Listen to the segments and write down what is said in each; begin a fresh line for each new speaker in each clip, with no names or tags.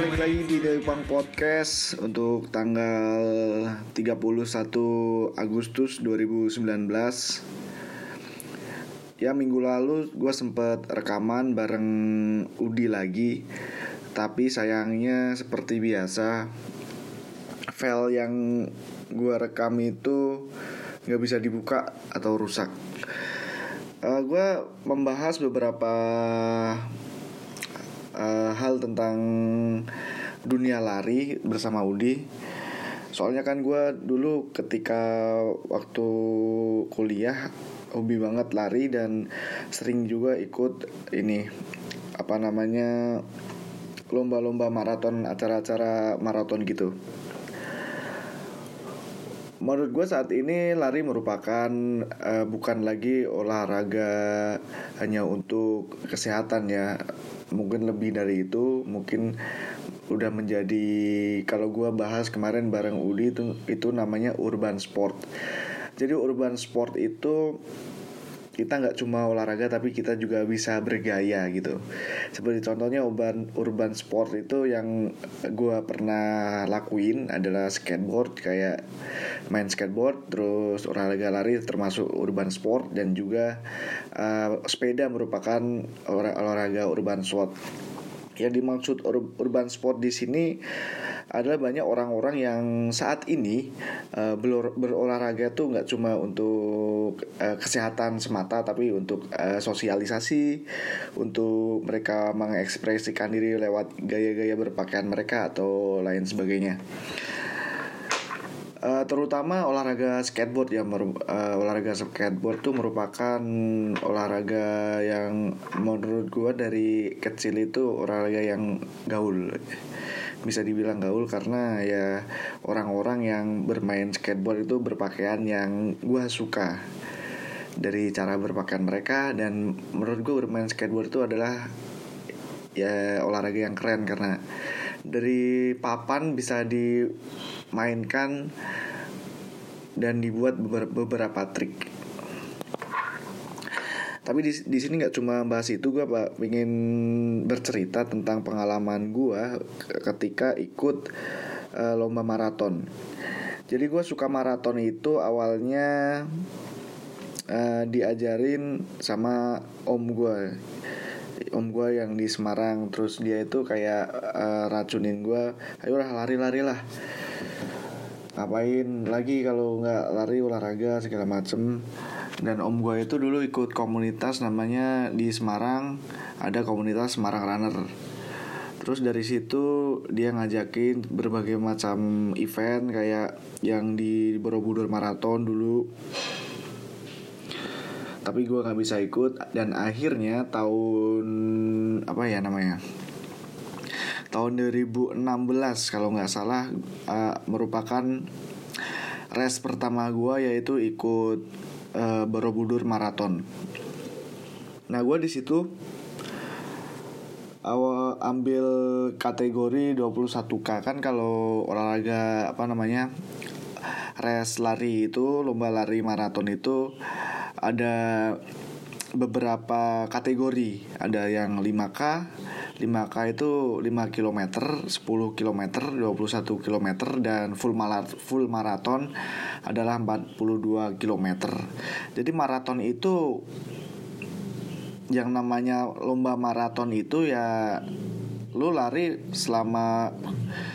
di Dewipang Podcast untuk tanggal 31 Agustus 2019 Ya minggu lalu gue sempet rekaman bareng Udi lagi Tapi sayangnya seperti biasa File yang gue rekam itu gak bisa dibuka atau rusak. Uh, Gue membahas beberapa uh, hal tentang dunia lari bersama Udi. Soalnya kan gue dulu ketika waktu kuliah hobi banget lari dan sering juga ikut ini apa namanya lomba-lomba maraton acara-acara maraton gitu. Menurut gue saat ini lari merupakan uh, bukan lagi olahraga hanya untuk kesehatan ya mungkin lebih dari itu mungkin udah menjadi kalau gue bahas kemarin bareng Udi itu itu namanya urban sport. Jadi urban sport itu kita nggak cuma olahraga tapi kita juga bisa bergaya gitu. Seperti contohnya urban urban sport itu yang gue pernah lakuin adalah skateboard kayak main skateboard terus olahraga lari termasuk urban sport dan juga uh, sepeda merupakan olahraga urban sport yang dimaksud urban sport di sini adalah banyak orang-orang yang saat ini uh, berolahraga tuh nggak cuma untuk uh, kesehatan semata tapi untuk uh, sosialisasi untuk mereka mengekspresikan diri lewat gaya-gaya berpakaian mereka atau lain sebagainya. Uh, terutama olahraga skateboard ya uh, olahraga skateboard tuh merupakan olahraga yang menurut gua dari kecil itu olahraga yang gaul. Bisa dibilang gaul karena ya orang-orang yang bermain skateboard itu berpakaian yang gua suka. Dari cara berpakaian mereka dan menurut gue bermain skateboard itu adalah ya olahraga yang keren karena dari papan bisa dimainkan dan dibuat beberapa trik. Tapi di, di sini nggak cuma bahas itu gue pak ingin bercerita tentang pengalaman gue ketika ikut uh, lomba maraton. Jadi gue suka maraton itu awalnya uh, diajarin sama om gue om gue yang di Semarang terus dia itu kayak uh, racunin gue ayolah lari-lari lah ngapain lagi kalau nggak lari olahraga segala macem. Dan om gue itu dulu ikut komunitas namanya di Semarang ada komunitas Semarang Runner. Terus dari situ dia ngajakin berbagai macam event kayak yang di Borobudur Marathon dulu. Tapi gue nggak bisa ikut dan akhirnya tahun apa ya namanya tahun 2016 kalau nggak salah uh, merupakan race pertama gue yaitu ikut uh, Borobudur Marathon. Nah gue di situ awal ambil kategori 21k kan kalau olahraga apa namanya race lari itu lomba lari maraton itu ada beberapa kategori ada yang 5K 5K itu 5 km 10 km 21 km dan full maraton full maraton adalah 42 km jadi maraton itu yang namanya lomba maraton itu ya lu lari selama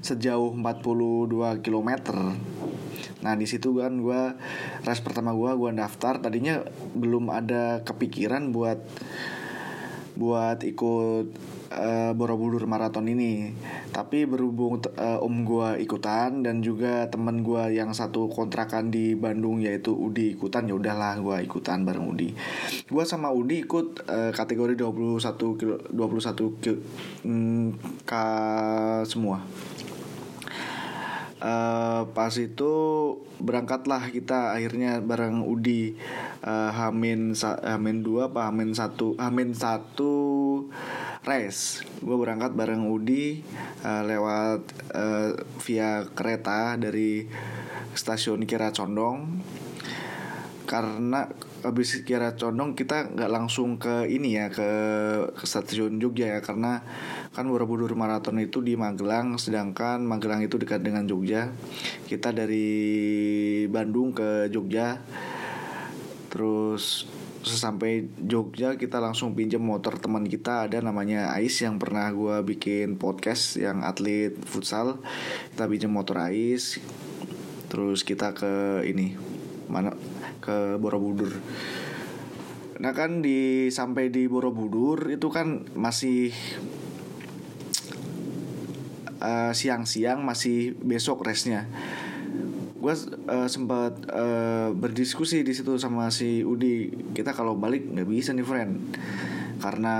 sejauh 42 km Nah di situ kan gue res pertama gue gue daftar. Tadinya belum ada kepikiran buat buat ikut uh, Borobudur Marathon ini. Tapi berhubung uh, om gue ikutan dan juga temen gue yang satu kontrakan di Bandung yaitu Udi ikutan ya udahlah gue ikutan bareng Udi. Gue sama Udi ikut uh, kategori 21 kilo 21 kilo, mm, k semua. Uh, pas itu berangkatlah kita akhirnya bareng Udi uh, Hamin Hamin dua apa Hamin satu Hamin satu race gue berangkat bareng Udi uh, lewat uh, via kereta dari stasiun Kira Condong. Karena habis Kira Condong kita nggak langsung ke ini ya ke, ke stasiun Jogja ya. Karena kan Borobudur Marathon itu di Magelang sedangkan Magelang itu dekat dengan Jogja. Kita dari Bandung ke Jogja. Terus sesampai Jogja kita langsung pinjam motor teman kita. Ada namanya Ais yang pernah gue bikin podcast yang atlet futsal. Kita pinjam motor Ais. Terus kita ke ini mana? Ke Borobudur. Nah kan di sampai di Borobudur itu kan masih uh, siang-siang masih besok resnya gue uh, sempat uh, berdiskusi di situ sama si Udi. Kita kalau balik nggak bisa nih friend. Karena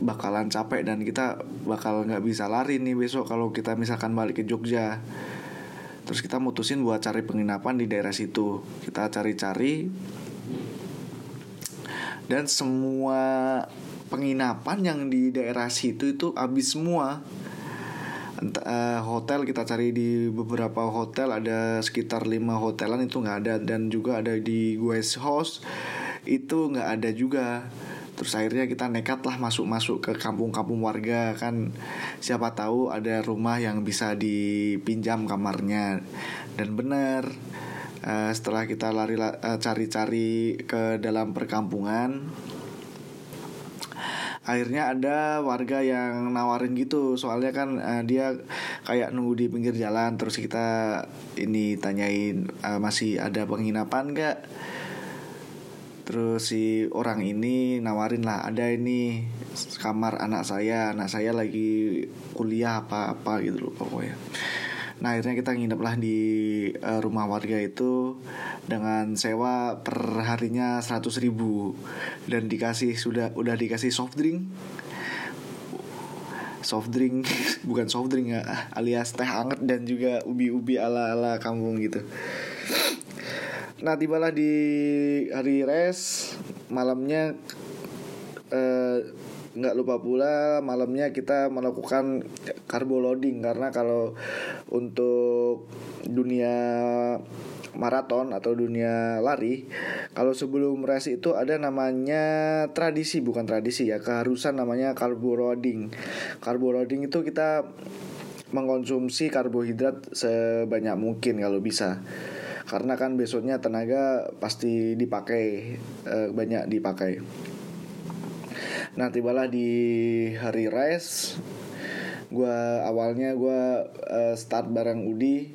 bakalan capek dan kita bakal nggak bisa lari nih besok kalau kita misalkan balik ke Jogja. Terus kita mutusin buat cari penginapan di daerah situ. Kita cari-cari. Dan semua penginapan yang di daerah situ itu habis semua uh, hotel kita cari di beberapa hotel ada sekitar lima hotelan itu nggak ada. Dan juga ada di West House itu nggak ada juga. Terus akhirnya kita nekat lah masuk-masuk ke kampung-kampung warga kan. Siapa tahu ada rumah yang bisa dipinjam kamarnya. Dan benar uh, setelah kita lari uh, cari-cari ke dalam perkampungan akhirnya ada warga yang nawarin gitu. Soalnya kan uh, dia kayak nunggu di pinggir jalan terus kita ini tanyain uh, masih ada penginapan gak terus si orang ini nawarin lah ada ini kamar anak saya anak saya lagi kuliah apa apa gitu loh pokoknya Nah akhirnya kita nginep lah di uh, rumah warga itu dengan sewa per harinya 100 ribu. Dan dikasih sudah udah dikasih soft drink. Soft drink bukan soft drink ya alias teh hangat dan juga ubi-ubi ala-ala kampung gitu. Nah tibalah di hari res malamnya uh, nggak lupa pula malamnya kita melakukan carbo loading. Karena kalau untuk dunia maraton atau dunia lari kalau sebelum race itu ada namanya tradisi bukan tradisi ya keharusan namanya carbo loading carbo loading itu kita mengkonsumsi karbohidrat sebanyak mungkin kalau bisa. Karena kan besoknya tenaga pasti dipakai eh, banyak dipakai. Nah tibalah di hari race gue awalnya gue uh, start bareng Udi.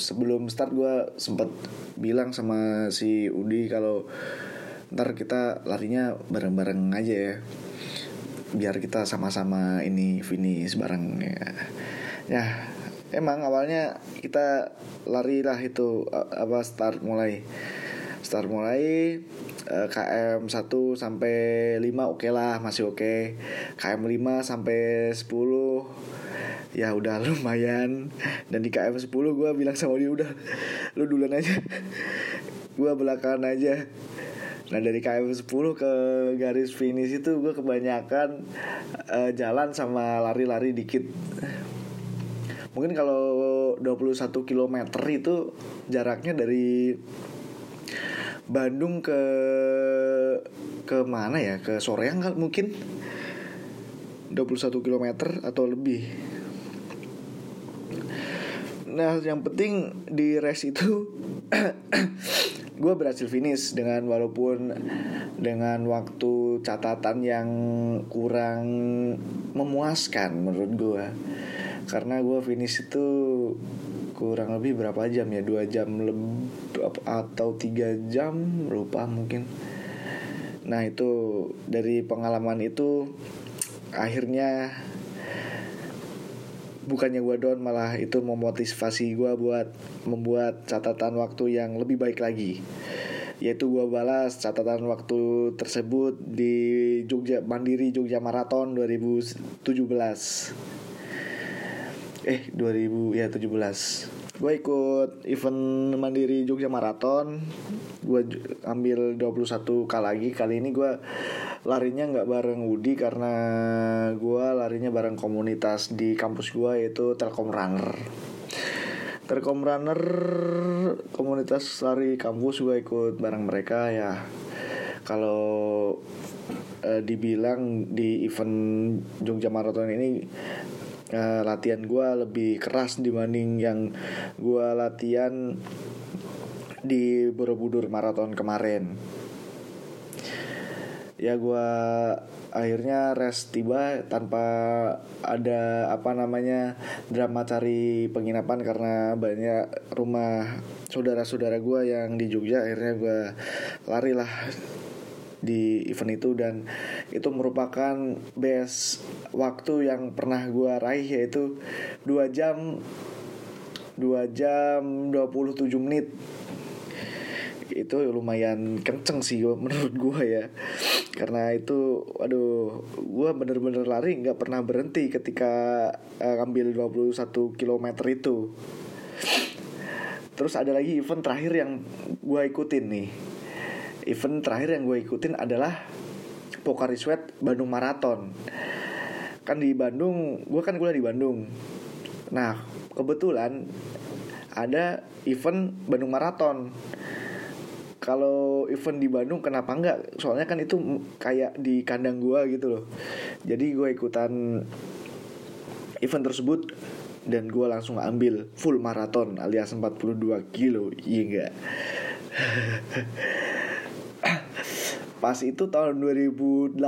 Sebelum start gue sempet bilang sama si Udi kalau ntar kita larinya bareng-bareng aja ya. Biar kita sama-sama ini finish bareng ya. Ya emang awalnya kita lari lah itu apa start mulai. Start mulai uh, KM 1 sampai 5 oke okay lah masih oke. Okay. KM 5 sampai 10 ya udah lumayan. Dan di KM 10 gue bilang sama dia udah lu duluan aja. Gue belakangan aja. Nah dari KM 10 ke garis finish itu gue kebanyakan uh, jalan sama lari-lari dikit. Mungkin kalau 21 km itu jaraknya dari Bandung ke ke mana ya? Ke Soreang kan mungkin? 21 km atau lebih. Nah yang penting di race itu gue berhasil finish dengan walaupun dengan waktu catatan yang kurang memuaskan menurut gue karena gue finish itu kurang lebih berapa jam ya? Dua jam lebih atau tiga jam lupa mungkin. Nah itu dari pengalaman itu akhirnya bukannya gue down malah itu memotivasi gue buat membuat catatan waktu yang lebih baik lagi. Yaitu gue balas catatan waktu tersebut di Jogja Mandiri Jogja Marathon 2017 eh 2000 ya 17 gue ikut event mandiri Jogja Marathon. Gue ambil 21 kali lagi. Kali ini gue larinya nggak bareng Wudi karena gue larinya bareng komunitas di kampus gue yaitu Telkom Runner. Telkom Runner komunitas lari kampus gue ikut bareng mereka ya. Kalau uh, dibilang di event Jogja Marathon ini uh, latihan gue lebih keras dibanding yang gue latihan di Borobudur Marathon kemarin. Ya gue akhirnya rest tiba tanpa ada apa namanya drama cari penginapan karena banyak rumah saudara-saudara gue yang di Jogja. Akhirnya gue lari lah di event itu dan itu merupakan best waktu yang pernah gue raih yaitu 2 jam 2 jam 27 menit. Itu lumayan kenceng sih menurut gue ya. Karena itu aduh gue bener-bener lari nggak pernah berhenti ketika uh, ngambil 21 km itu. Terus ada lagi event terakhir yang gue ikutin nih event terakhir yang gue ikutin adalah Pokari Sweat Bandung Marathon. Kan di Bandung gue kan kuliah di Bandung. Nah kebetulan ada event Bandung Marathon. Kalau event di Bandung kenapa enggak? Soalnya kan itu kayak di kandang gua gitu loh. Jadi gue ikutan event tersebut dan gue langsung ambil full maraton alias 42 kilo iya enggak pas itu tahun 2018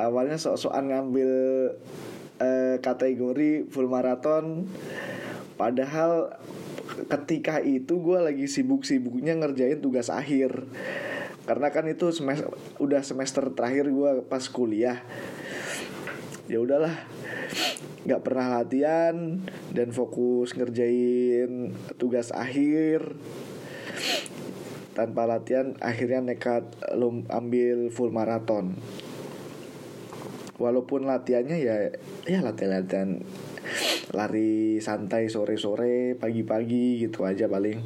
awalnya sok-sokan ngambil uh, kategori full maraton padahal ketika itu gue lagi sibuk-sibuknya ngerjain tugas akhir. Karena kan itu semester udah semester terakhir gue pas kuliah. Ya udahlah nggak pernah latihan dan fokus ngerjain tugas akhir tanpa latihan akhirnya nekat lo ambil full maraton walaupun latihannya ya ya latihan-latihan lari santai sore-sore pagi-pagi gitu aja paling.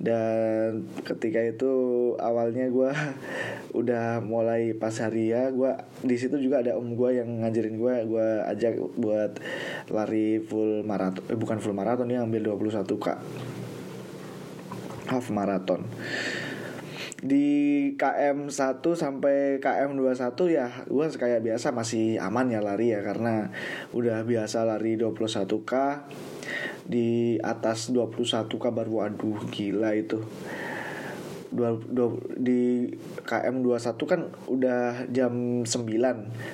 Dan ketika itu awalnya gue udah mulai pas hari ya gue di situ juga ada om gue yang ngajarin gue gue ajak buat lari full maraton eh, bukan full maraton dia ambil 21 k half maraton di KM 1 sampai KM 21 ya gue kayak biasa masih aman ya lari ya karena udah biasa lari 21k di atas 21k baru aduh gila itu. Dua, dua, di KM 21 kan udah jam 9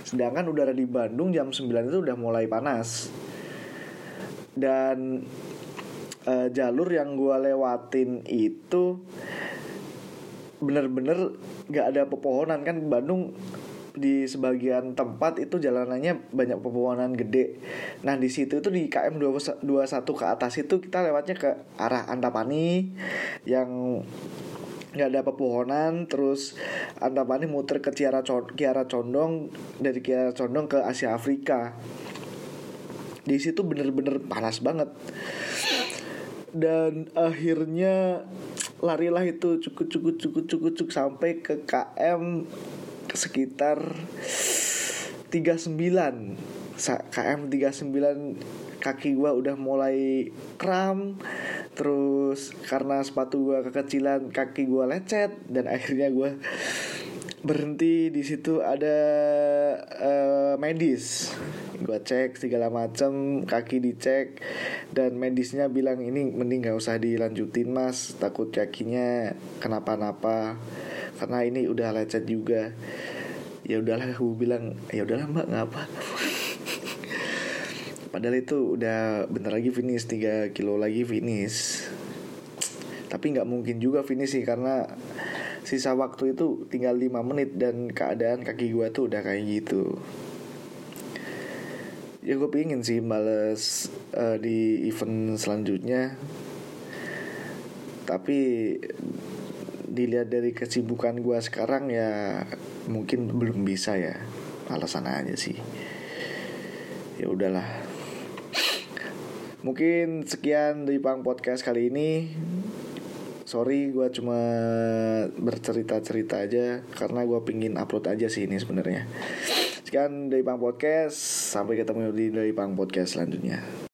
Sedangkan udara di Bandung jam 9 itu udah mulai panas. Dan uh, jalur yang gue lewatin itu bener-bener gak ada pepohonan. Kan Bandung di sebagian tempat itu jalanannya banyak pepohonan gede. Nah di situ itu di KM 21 ke atas itu kita lewatnya ke arah Antapani yang nggak ada pepohonan. Terus Antapani muter ke Kiara, Kiara Condong dari Kiara Condong ke Asia Afrika. Di situ bener-bener panas banget dan akhirnya larilah itu cukup cukup cukup cukup cukup sampai ke KM sekitar 39 KM 39 kaki gua udah mulai kram. Terus karena sepatu gua kekecilan kaki gua lecet dan akhirnya gua berhenti di situ ada uh, medis. Gue cek segala macam kaki dicek dan medisnya bilang ini mending gak usah dilanjutin mas. Takut kakinya kenapa-napa. Karena ini udah lecet juga. Ya udahlah gue bilang ya udahlah mbak ngapa padahal itu udah bentar lagi finish 3 kilo lagi finish. Tapi nggak mungkin juga finish sih karena sisa waktu itu tinggal 5 menit dan keadaan kaki gue tuh udah kayak gitu. Ya gue pingin sih males uh, di event selanjutnya. Tapi dilihat dari kesibukan gue sekarang ya mungkin belum bisa ya. Alasan aja sih. Ya udahlah. Mungkin sekian dari pang podcast kali ini sorry gue cuma bercerita cerita aja karena gue pingin upload aja sih ini sebenarnya Sekian dari Pang Podcast. Sampai ketemu di dari Pang Podcast selanjutnya.